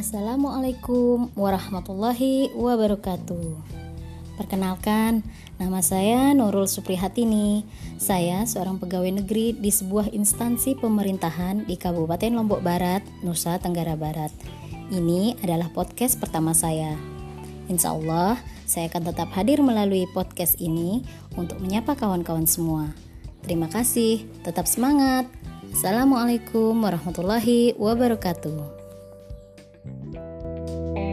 Assalamualaikum warahmatullahi wabarakatuh. Perkenalkan, nama saya Nurul Suprihatini. Saya seorang pegawai negeri di sebuah instansi pemerintahan di Kabupaten Lombok Barat, Nusa Tenggara Barat. Ini adalah podcast pertama saya. Insya Allah, saya akan tetap hadir melalui podcast ini untuk menyapa kawan-kawan semua. Terima kasih, tetap semangat. Assalamualaikum warahmatullahi wabarakatuh. Bye.